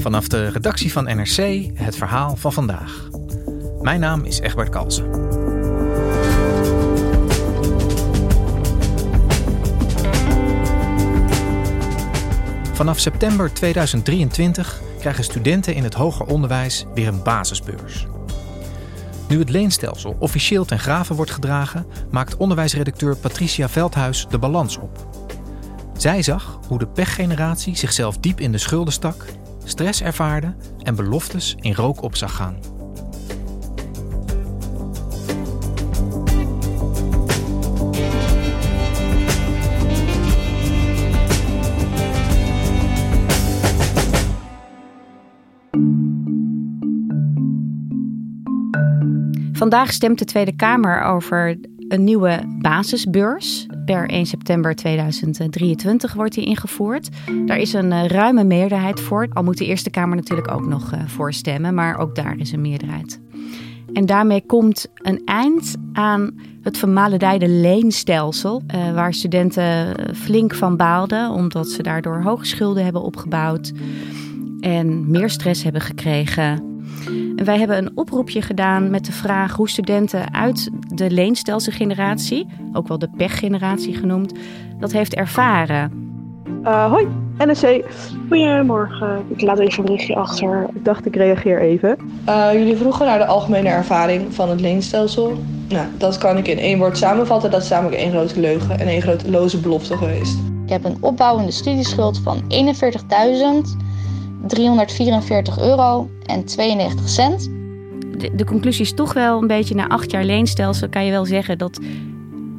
Vanaf de redactie van NRC het verhaal van vandaag. Mijn naam is Egbert Kalsen. Vanaf september 2023 krijgen studenten in het hoger onderwijs weer een basisbeurs. Nu het leenstelsel officieel ten graven wordt gedragen, maakt onderwijsredacteur Patricia Veldhuis de balans op. Zij zag hoe de pechgeneratie zichzelf diep in de schulden stak, stress ervaarde en beloftes in rook op zag gaan. Vandaag stemt de Tweede Kamer over een nieuwe basisbeurs. Per 1 september 2023 wordt die ingevoerd. Daar is een eh, ruime meerderheid voor. Al moet de Eerste Kamer natuurlijk ook nog uh, voor stemmen, maar ook daar is een meerderheid. En daarmee komt een eind aan het vermaledijde leenstelsel, uh, waar studenten flink van baalden, omdat ze daardoor hoge schulden hebben opgebouwd en meer stress hebben gekregen en wij hebben een oproepje gedaan met de vraag hoe studenten uit de leenstelselgeneratie, ook wel de pechgeneratie genoemd, dat heeft ervaren. Uh, hoi, NSC. Goedemorgen. Ik laat even een berichtje achter. Ik dacht ik reageer even. Uh, jullie vroegen naar de algemene ervaring van het leenstelsel. Nou, dat kan ik in één woord samenvatten. Dat is namelijk één grote leugen en één grote loze belofte geweest. Ik heb een opbouwende studieschuld van 41.000 344 euro en 92 cent. De, de, conclusie is toch wel een beetje na acht jaar leenstelsel kan je wel zeggen dat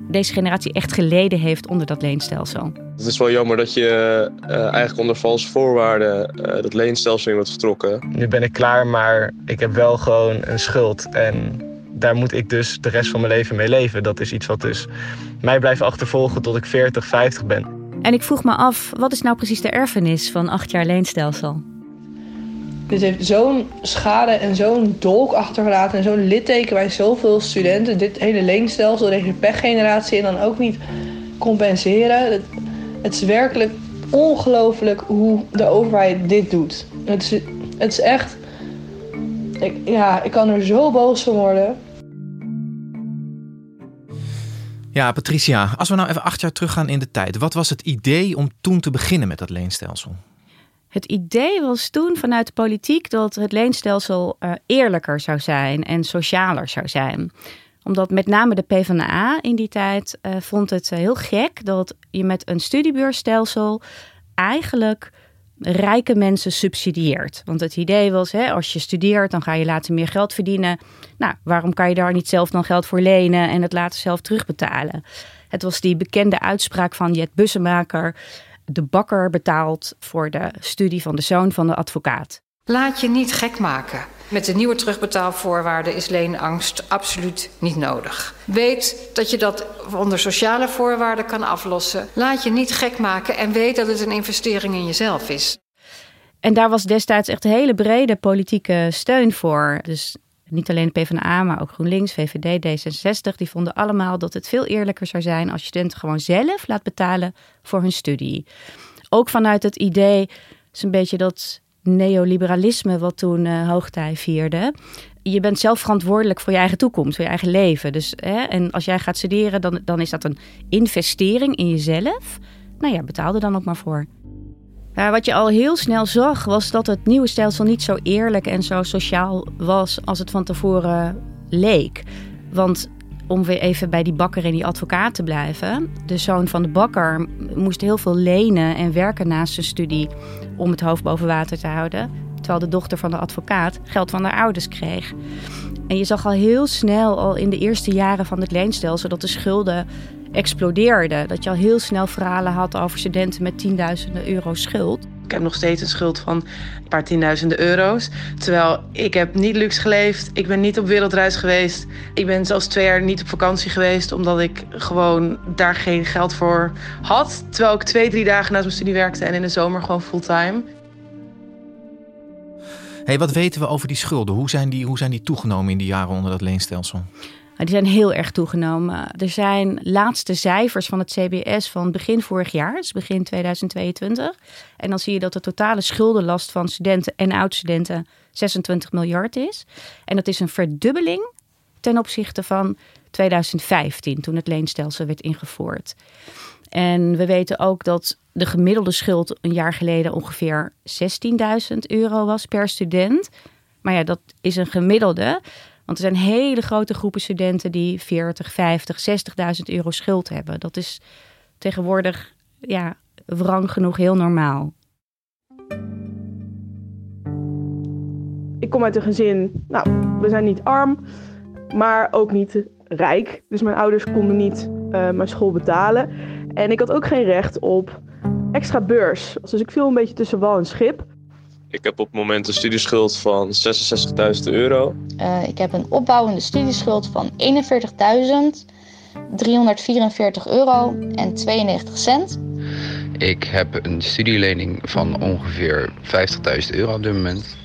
deze generatie echt geleden heeft onder dat leenstelsel. Het is wel jammer dat je uh, eigenlijk onder valse voorwaarden uh, dat leenstelsel in wordt vertrokken. Nu ben ik klaar, maar ik heb wel gewoon een schuld. En daar moet ik dus de rest van mijn leven mee leven. Dat is iets wat dus mij blijft achtervolgen tot ik 40, 50 ben. En ik vroeg me af, wat is nou precies de erfenis van acht jaar leenstelsel? Dit heeft zo'n schade en zo'n dolk achtergelaten en zo'n litteken bij zoveel studenten. Dit hele leenstelsel, deze pechgeneratie en dan ook niet compenseren. Het, het is werkelijk ongelooflijk hoe de overheid dit doet. Het is, het is echt. Ik, ja, ik kan er zo boos van worden. Ja, Patricia, als we nou even acht jaar teruggaan in de tijd. Wat was het idee om toen te beginnen met dat leenstelsel? Het idee was toen vanuit de politiek dat het leenstelsel uh, eerlijker zou zijn en socialer zou zijn. Omdat met name de PvdA in die tijd uh, vond het uh, heel gek dat je met een studiebeursstelsel eigenlijk rijke mensen subsidieert. Want het idee was, hè, als je studeert, dan ga je later meer geld verdienen. Nou, waarom kan je daar niet zelf dan geld voor lenen en het later zelf terugbetalen? Het was die bekende uitspraak van Jet Bussemaker de bakker betaalt voor de studie van de zoon van de advocaat. Laat je niet gek maken. Met de nieuwe terugbetaalvoorwaarden is leenangst absoluut niet nodig. Weet dat je dat onder sociale voorwaarden kan aflossen. Laat je niet gek maken en weet dat het een investering in jezelf is. En daar was destijds echt hele brede politieke steun voor. Dus niet alleen de PvdA, maar ook GroenLinks, VVD, D66, die vonden allemaal dat het veel eerlijker zou zijn als studenten gewoon zelf laat betalen voor hun studie. Ook vanuit het idee, is een beetje dat neoliberalisme wat toen uh, hoogtij vierde. Je bent zelf verantwoordelijk voor je eigen toekomst, voor je eigen leven. Dus, hè, en als jij gaat studeren, dan, dan is dat een investering in jezelf. Nou ja, betaal er dan ook maar voor. Wat je al heel snel zag, was dat het nieuwe stelsel niet zo eerlijk en zo sociaal was als het van tevoren leek. Want om weer even bij die bakker en die advocaat te blijven. De zoon van de bakker moest heel veel lenen en werken naast zijn studie om het hoofd boven water te houden. Terwijl de dochter van de advocaat geld van haar ouders kreeg. En je zag al heel snel, al in de eerste jaren van het leenstelsel, dat de schulden explodeerde. Dat je al heel snel verhalen had over studenten met tienduizenden euro schuld. Ik heb nog steeds een schuld van een paar tienduizenden euro's. Terwijl ik heb niet luxe geleefd. Ik ben niet op wereldreis geweest. Ik ben zelfs twee jaar niet op vakantie geweest. Omdat ik gewoon daar geen geld voor had. Terwijl ik twee, drie dagen naast mijn studie werkte. En in de zomer gewoon fulltime. Hey, wat weten we over die schulden? Hoe zijn die, hoe zijn die toegenomen in die jaren onder dat leenstelsel? Die zijn heel erg toegenomen. Er zijn laatste cijfers van het CBS van begin vorig jaar, dus begin 2022. En dan zie je dat de totale schuldenlast van studenten en oud-studenten 26 miljard is. En dat is een verdubbeling ten opzichte van 2015, toen het leenstelsel werd ingevoerd. En we weten ook dat de gemiddelde schuld een jaar geleden ongeveer 16.000 euro was per student. Maar ja, dat is een gemiddelde. Want er zijn hele grote groepen studenten die 40, 50, 60.000 euro schuld hebben. Dat is tegenwoordig ja, wrang genoeg heel normaal. Ik kom uit een gezin, nou, we zijn niet arm, maar ook niet rijk. Dus mijn ouders konden niet uh, mijn school betalen. En ik had ook geen recht op extra beurs. Dus ik viel een beetje tussen wal en schip. Ik heb op het moment een studieschuld van 66.000 euro. Uh, ik heb een opbouwende studieschuld van 41.344 euro en 92 cent. Ik heb een studielening van ongeveer 50.000 euro op dit moment.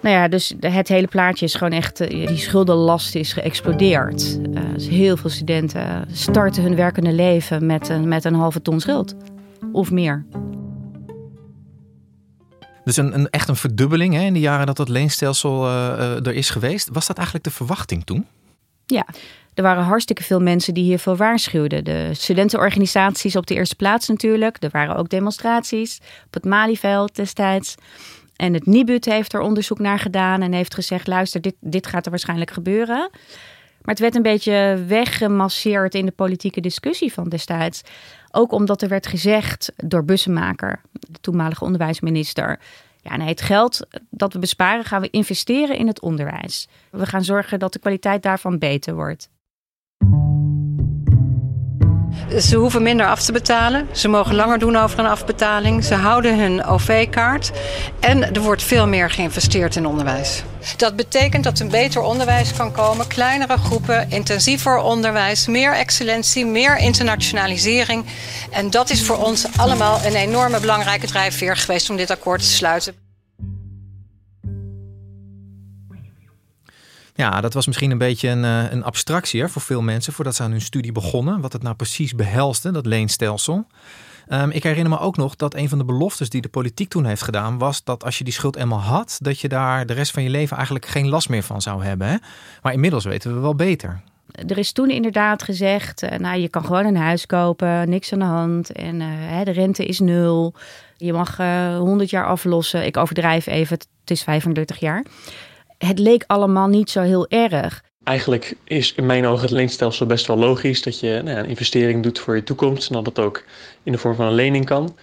Nou ja, dus het hele plaatje is gewoon echt, eh, die schuldenlast is geëxplodeerd. Uh, dus heel veel studenten starten hun werkende leven met een, met een halve ton schuld. Of meer. Dus een, een, echt een verdubbeling hè, in de jaren dat dat leenstelsel uh, er is geweest. Was dat eigenlijk de verwachting toen? Ja, er waren hartstikke veel mensen die hiervoor waarschuwden. De studentenorganisaties op de eerste plaats natuurlijk. Er waren ook demonstraties op het Malieveld destijds. En het Nibud heeft er onderzoek naar gedaan en heeft gezegd: luister, dit, dit gaat er waarschijnlijk gebeuren. Maar het werd een beetje weggemasseerd in de politieke discussie van destijds. Ook omdat er werd gezegd door Bussemaker, de toenmalige onderwijsminister. Ja, nee, het geld dat we besparen gaan we investeren in het onderwijs. We gaan zorgen dat de kwaliteit daarvan beter wordt. Ze hoeven minder af te betalen. Ze mogen langer doen over een afbetaling. Ze houden hun OV-kaart. En er wordt veel meer geïnvesteerd in onderwijs. Dat betekent dat een beter onderwijs kan komen, kleinere groepen, intensiever onderwijs, meer excellentie, meer internationalisering. En dat is voor ons allemaal een enorme belangrijke drijfveer geweest om dit akkoord te sluiten. Ja, dat was misschien een beetje een, eh, een abstractie hè, voor veel mensen voordat ze aan hun studie begonnen. Wat het nou precies behelste, dat leenstelsel. Um, ik herinner me ook nog dat een van de beloftes die de politiek toen heeft gedaan, was dat als je die schuld eenmaal had, dat je daar de rest van je leven eigenlijk geen last meer van zou hebben. Hè? Maar inmiddels weten we wel beter. Er is toen inderdaad gezegd, uh, nou je kan gewoon een huis kopen, niks aan de hand en uh, de rente is nul. Je mag uh, 100 jaar aflossen. Ik overdrijf even, het is 35 jaar het leek allemaal niet zo heel erg. Eigenlijk is in mijn ogen het leenstelsel best wel logisch dat je nou ja, een investering doet voor je toekomst en dat het ook in de vorm van een lening kan.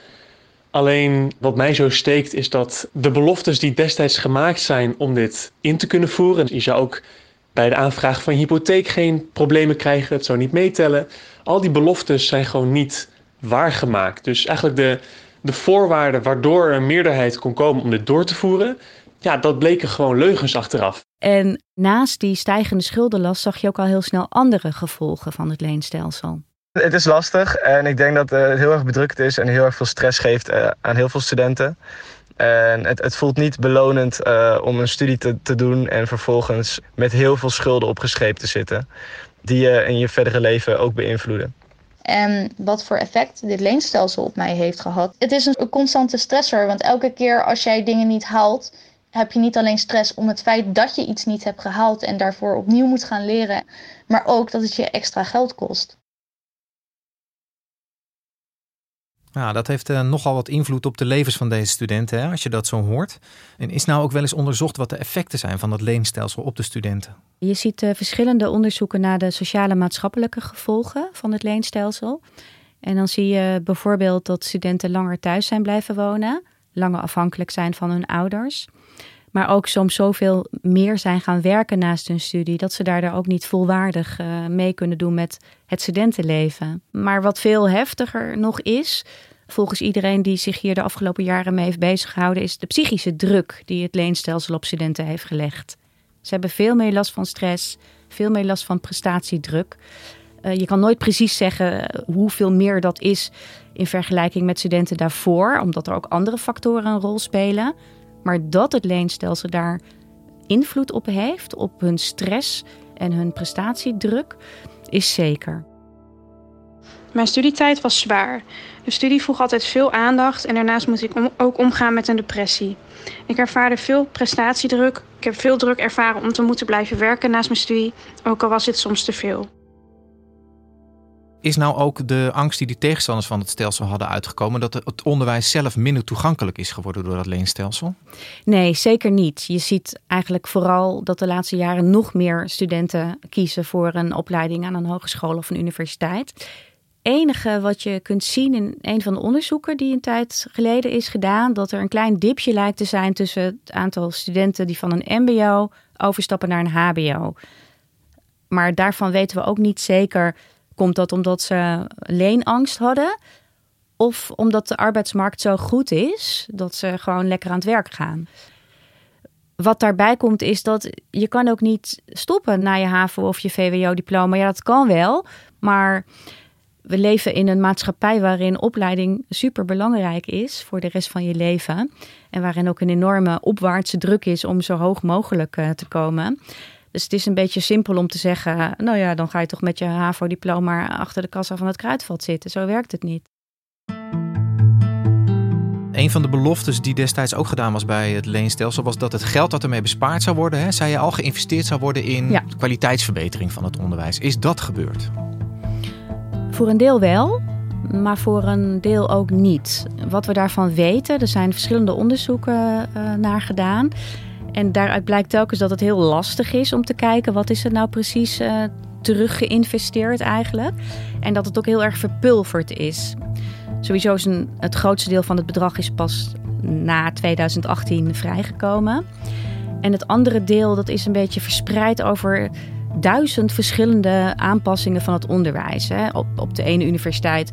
Alleen wat mij zo steekt is dat de beloftes die destijds gemaakt zijn om dit in te kunnen voeren, je zou ook bij de aanvraag van hypotheek geen problemen krijgen, het zou niet meetellen. Al die beloftes zijn gewoon niet waargemaakt. Dus eigenlijk de, de voorwaarden waardoor een meerderheid kon komen om dit door te voeren, ja, dat bleken gewoon leugens achteraf. En naast die stijgende schuldenlast zag je ook al heel snel andere gevolgen van het leenstelsel. Het is lastig en ik denk dat het heel erg bedrukt is en heel erg veel stress geeft eh, aan heel veel studenten. En het, het voelt niet belonend uh, om een studie te, te doen en vervolgens met heel veel schulden opgescheept te zitten, die je in je verdere leven ook beïnvloeden. En wat voor effect dit leenstelsel op mij heeft gehad. Het is een constante stressor, want elke keer als jij dingen niet haalt, heb je niet alleen stress om het feit dat je iets niet hebt gehaald en daarvoor opnieuw moet gaan leren, maar ook dat het je extra geld kost. Ja, dat heeft uh, nogal wat invloed op de levens van deze studenten, hè, als je dat zo hoort. En is nou ook wel eens onderzocht wat de effecten zijn van dat leenstelsel op de studenten? Je ziet uh, verschillende onderzoeken naar de sociale maatschappelijke gevolgen van het leenstelsel. En dan zie je bijvoorbeeld dat studenten langer thuis zijn blijven wonen, langer afhankelijk zijn van hun ouders. Maar ook soms zoveel meer zijn gaan werken naast hun studie, dat ze daar ook niet volwaardig uh, mee kunnen doen met het studentenleven. Maar wat veel heftiger nog is, volgens iedereen die zich hier de afgelopen jaren mee heeft bezighouden, is de psychische druk die het leenstelsel op studenten heeft gelegd. Ze hebben veel meer last van stress, veel meer last van prestatiedruk. Uh, je kan nooit precies zeggen hoeveel meer dat is in vergelijking met studenten daarvoor, omdat er ook andere factoren een rol spelen. Maar dat het leenstelsel daar invloed op heeft, op hun stress en hun prestatiedruk, is zeker. Mijn studietijd was zwaar. De studie vroeg altijd veel aandacht en daarnaast moest ik ook omgaan met een depressie. Ik ervaarde veel prestatiedruk. Ik heb veel druk ervaren om te moeten blijven werken naast mijn studie, ook al was dit soms te veel. Is nou ook de angst die de tegenstanders van het stelsel hadden uitgekomen dat het onderwijs zelf minder toegankelijk is geworden door dat leenstelsel? Nee, zeker niet. Je ziet eigenlijk vooral dat de laatste jaren nog meer studenten kiezen voor een opleiding aan een hogeschool of een universiteit. Enige wat je kunt zien in een van de onderzoeken die een tijd geleden is gedaan, dat er een klein dipje lijkt te zijn tussen het aantal studenten die van een MBO overstappen naar een HBO. Maar daarvan weten we ook niet zeker Komt dat omdat ze leenangst hadden? Of omdat de arbeidsmarkt zo goed is dat ze gewoon lekker aan het werk gaan? Wat daarbij komt is dat je kan ook niet stoppen na je HAVO of je VWO-diploma. Ja, dat kan wel, maar we leven in een maatschappij waarin opleiding super belangrijk is voor de rest van je leven. En waarin ook een enorme opwaartse druk is om zo hoog mogelijk eh, te komen. Dus het is een beetje simpel om te zeggen, nou ja, dan ga je toch met je HAVO-diploma achter de kassa van het kruidvat zitten. Zo werkt het niet. Een van de beloftes die destijds ook gedaan was bij het leenstelsel was dat het geld dat ermee bespaard zou worden, hè, zei je al, geïnvesteerd zou worden in kwaliteitsverbetering van het onderwijs. Is dat gebeurd? Voor een deel wel, maar voor een deel ook niet. Wat we daarvan weten, er zijn verschillende onderzoeken uh, naar gedaan. En daaruit blijkt telkens dat het heel lastig is om te kijken wat is er nou precies uh, teruggeïnvesteerd eigenlijk. En dat het ook heel erg verpulverd is. Sowieso is een, het grootste deel van het bedrag is pas na 2018 vrijgekomen. En het andere deel dat is een beetje verspreid over duizend verschillende aanpassingen van het onderwijs. Hè. Op, op de ene universiteit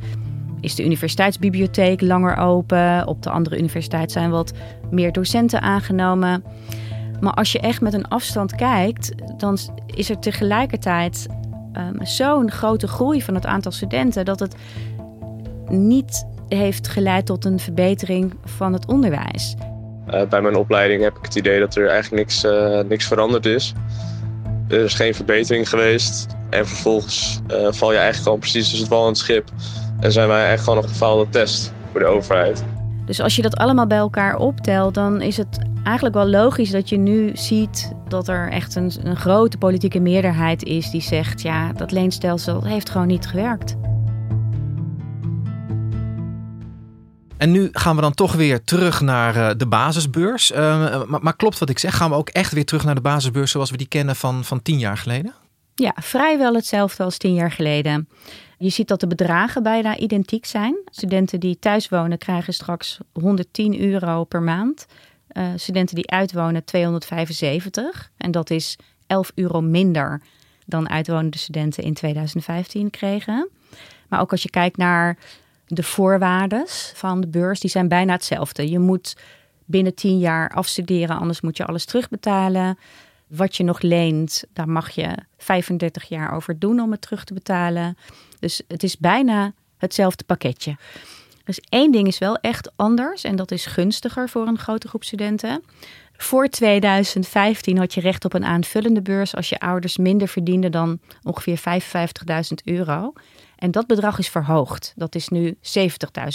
is de universiteitsbibliotheek langer open. Op de andere universiteit zijn wat meer docenten aangenomen. Maar als je echt met een afstand kijkt, dan is er tegelijkertijd um, zo'n grote groei van het aantal studenten dat het niet heeft geleid tot een verbetering van het onderwijs. Uh, bij mijn opleiding heb ik het idee dat er eigenlijk niks, uh, niks veranderd is. Er is geen verbetering geweest. En vervolgens uh, val je eigenlijk gewoon precies tussen het wal en het schip. En zijn wij eigenlijk gewoon een gefaalde test voor de overheid. Dus als je dat allemaal bij elkaar optelt, dan is het eigenlijk wel logisch dat je nu ziet dat er echt een, een grote politieke meerderheid is die zegt: ja, dat leenstelsel heeft gewoon niet gewerkt. En nu gaan we dan toch weer terug naar uh, de basisbeurs. Uh, maar, maar, klopt wat ik zeg? Gaan we ook echt weer terug naar de basisbeurs zoals we die kennen van, van tien jaar geleden? Ja, vrijwel hetzelfde als tien jaar geleden. Je ziet dat de bedragen bijna identiek zijn. Studenten die thuis wonen krijgen straks 110 euro per maand. Uh, studenten die uitwonen 275. En dat is 11 euro minder dan uitwonende studenten in 2015 kregen. Maar ook als je kijkt naar de voorwaarden van de beurs, die zijn bijna hetzelfde. Je moet binnen 10 jaar afstuderen, anders moet je alles terugbetalen. Wat je nog leent, daar mag je 35 jaar over doen om het terug te betalen. Dus het is bijna hetzelfde pakketje. Dus één ding is wel echt anders en dat is gunstiger voor een grote groep studenten. Voor 2015 had je recht op een aanvullende beurs als je ouders minder verdienden dan ongeveer 55.000 euro. En dat bedrag is verhoogd. Dat is nu 70.000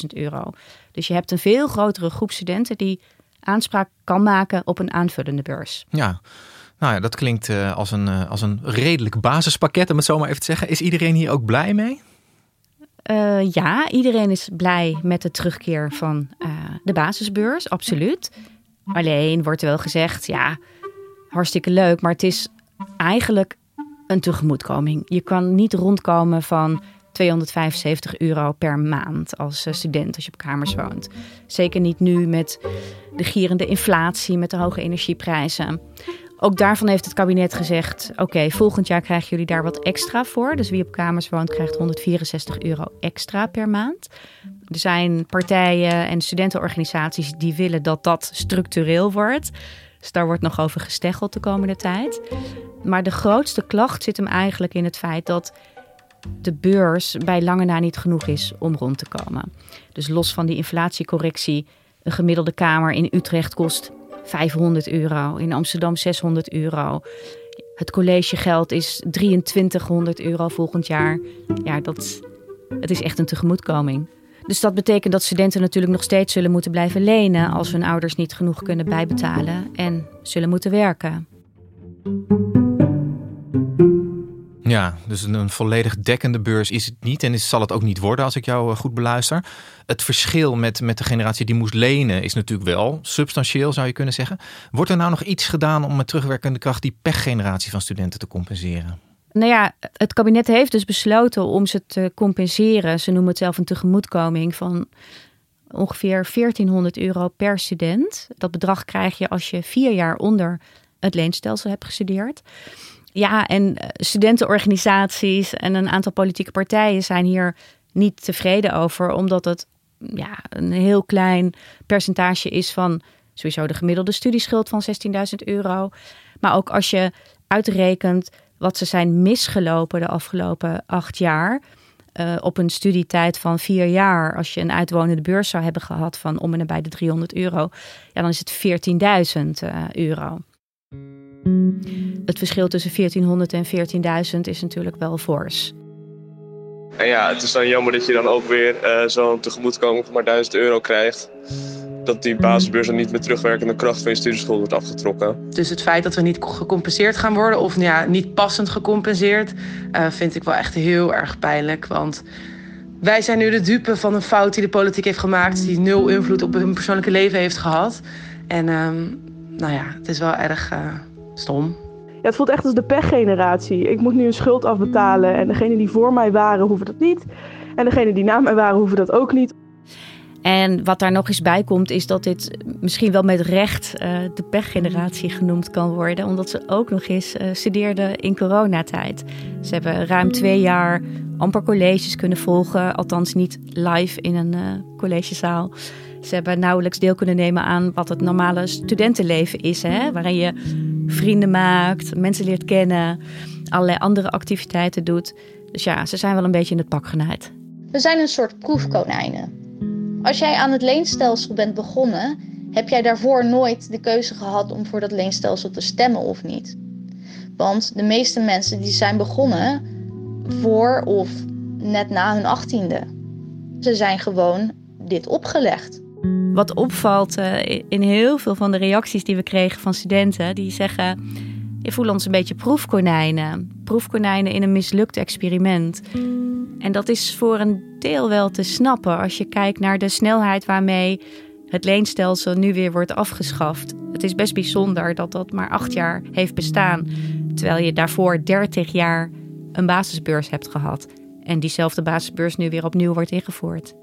euro. Dus je hebt een veel grotere groep studenten die aanspraak kan maken op een aanvullende beurs. Ja, nou ja, dat klinkt uh, als, een, uh, als een redelijk basispakket, om het zo maar even te zeggen. Is iedereen hier ook blij mee? Uh, ja, iedereen is blij met de terugkeer van de basisbeurs, absoluut. Alleen wordt er wel gezegd, ja, hartstikke leuk, maar het is eigenlijk een tegemoetkoming. Je kan niet rondkomen van 275 euro per maand als eh, student als je op kamers woont. Zeker niet nu met de gierende inflatie, met de hoge energieprijzen. Ook daarvan heeft het kabinet gezegd: oké, volgend jaar krijgen jullie daar wat extra voor. Dus wie op kamers woont, krijgt 164 euro extra per maand. Er zijn partijen en studentenorganisaties die willen dat dat structureel wordt. Dus daar wordt nog over gesteggeld de komende tijd. Maar de grootste klacht zit hem eigenlijk in het feit dat de beurs bij lange na niet genoeg is om rond te komen. Dus los van die inflatiecorrectie, een gemiddelde kamer in Utrecht kost 500 euro, in Amsterdam 600 euro. Het collegegeld is 2300 euro volgend jaar. Ja, dat, het is echt een tegemoetkoming. Dus dat betekent dat studenten natuurlijk nog steeds zullen moeten blijven lenen als hun ouders niet genoeg kunnen bijbetalen en zullen moeten werken. Ja, dus een, volledig dekkende beurs is het niet en is, zal het ook niet worden als ik jou eh, goed beluister. Het verschil met, met de generatie die moest lenen is natuurlijk wel substantieel, zou je kunnen zeggen. Wordt er nou nog iets gedaan om met terugwerkende kracht die pechgeneratie van studenten te compenseren? Nou ja, het kabinet heeft dus besloten om ze te compenseren. Ze noemen het zelf een tegemoetkoming van ongeveer 1400 euro per student. Dat bedrag krijg je als je vier jaar onder het leenstelsel hebt gestudeerd. Ja, en eh, studentenorganisaties en een aantal politieke partijen zijn hier niet tevreden over, omdat het ja, een heel klein percentage is van sowieso de gemiddelde studieschuld van 16.000 euro. Maar ook als je uitrekent wat ze zijn misgelopen de afgelopen acht jaar. Uh, op een studietijd van vier jaar, als je een uitwonende beurs zou hebben gehad van om en nabij de 300 euro, ja, dan is het 14.000 uh, euro. Het verschil tussen 1400 en 14.000 is natuurlijk wel fors. En ja, het is dan jammer dat je dan ook weer uh, zo'n tegemoetkoming van maar 1000 euro krijgt. Dat die basisbeurs dan niet met terugwerkende kracht van je studieschuld wordt afgetrokken. Dus het feit dat we niet gecompenseerd gaan worden, of ja, niet passend gecompenseerd, uh, vind ik wel echt heel erg pijnlijk. Want wij zijn nu de dupe van een fout die de politiek heeft gemaakt, die nul invloed op hun persoonlijke leven heeft gehad. En uh, nou ja, het is wel erg uh, stom. Ja, het voelt echt als de pechgeneratie. Ik moet nu een schuld afbetalen en degenen die voor mij waren hoeven dat niet. En degenen die na mij waren hoeven dat ook niet. En wat daar nog eens bij komt, is dat dit misschien wel met recht uh, de pechgeneratie genoemd kan worden. Omdat ze ook nog eens uh, studeerden in coronatijd. Ze hebben ruim twee jaar amper colleges kunnen volgen. Althans niet live in een uh, collegezaal. Ze hebben nauwelijks deel kunnen nemen aan wat het normale studentenleven is. Hè? Waarin je vrienden maakt, mensen leert kennen, allerlei andere activiteiten doet. Dus ja, ze zijn wel een beetje in het pak genaaid. We zijn een soort proefkonijnen. Als jij aan het leenstelsel bent begonnen, heb jij daarvoor nooit de keuze gehad om voor dat leenstelsel te stemmen of niet. Want de meeste mensen die zijn begonnen voor of net na hun achttiende. Ze zijn gewoon dit opgelegd. Wat opvalt uh, in heel veel van de reacties die we kregen van studenten, die zeggen: Je voelt ons een beetje proefkonijnen. Proefkonijnen in een mislukt experiment. En dat is voor een deel wel te snappen als je kijkt naar de snelheid waarmee het leenstelsel nu weer wordt afgeschaft. Het is best bijzonder dat dat maar acht jaar heeft bestaan, terwijl je daarvoor 30 jaar een basisbeurs hebt gehad. En diezelfde basisbeurs nu weer opnieuw wordt ingevoerd.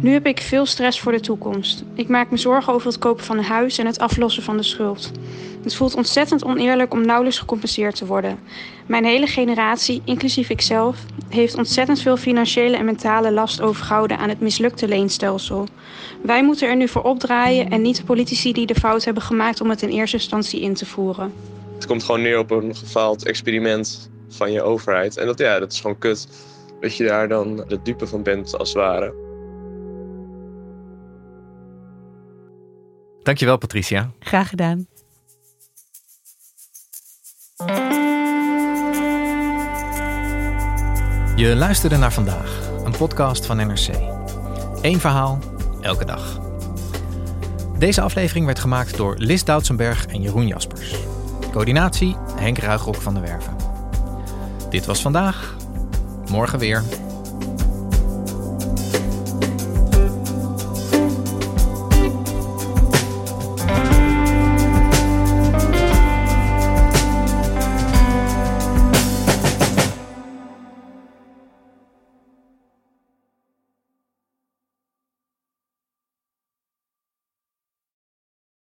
Nu heb ik veel stress voor de toekomst. Ik maak me zorgen over het kopen van een huis en het aflossen van de schuld. Het voelt ontzettend oneerlijk om nauwelijks gecompenseerd te worden. Mijn hele generatie, inclusief ikzelf, heeft ontzettend veel financiële en mentale last overgehouden aan het mislukte leenstelsel. Wij moeten er nu voor opdraaien en niet de politici die de fout hebben gemaakt om het in eerste instantie in te voeren. Het komt gewoon neer op een gefaald experiment van je overheid. En dat, ja, dat is gewoon kut dat je daar dan de dupe van bent als het ware. Dankjewel Patricia. Graag gedaan. Je luisterde naar vandaag, een podcast van NRC. Eén verhaal, elke dag. Deze aflevering werd gemaakt door Lis Doutsenberg en Jeroen Jaspers. Coördinatie Henk Ruigrok van de Werven. Dit was vandaag. Morgen weer.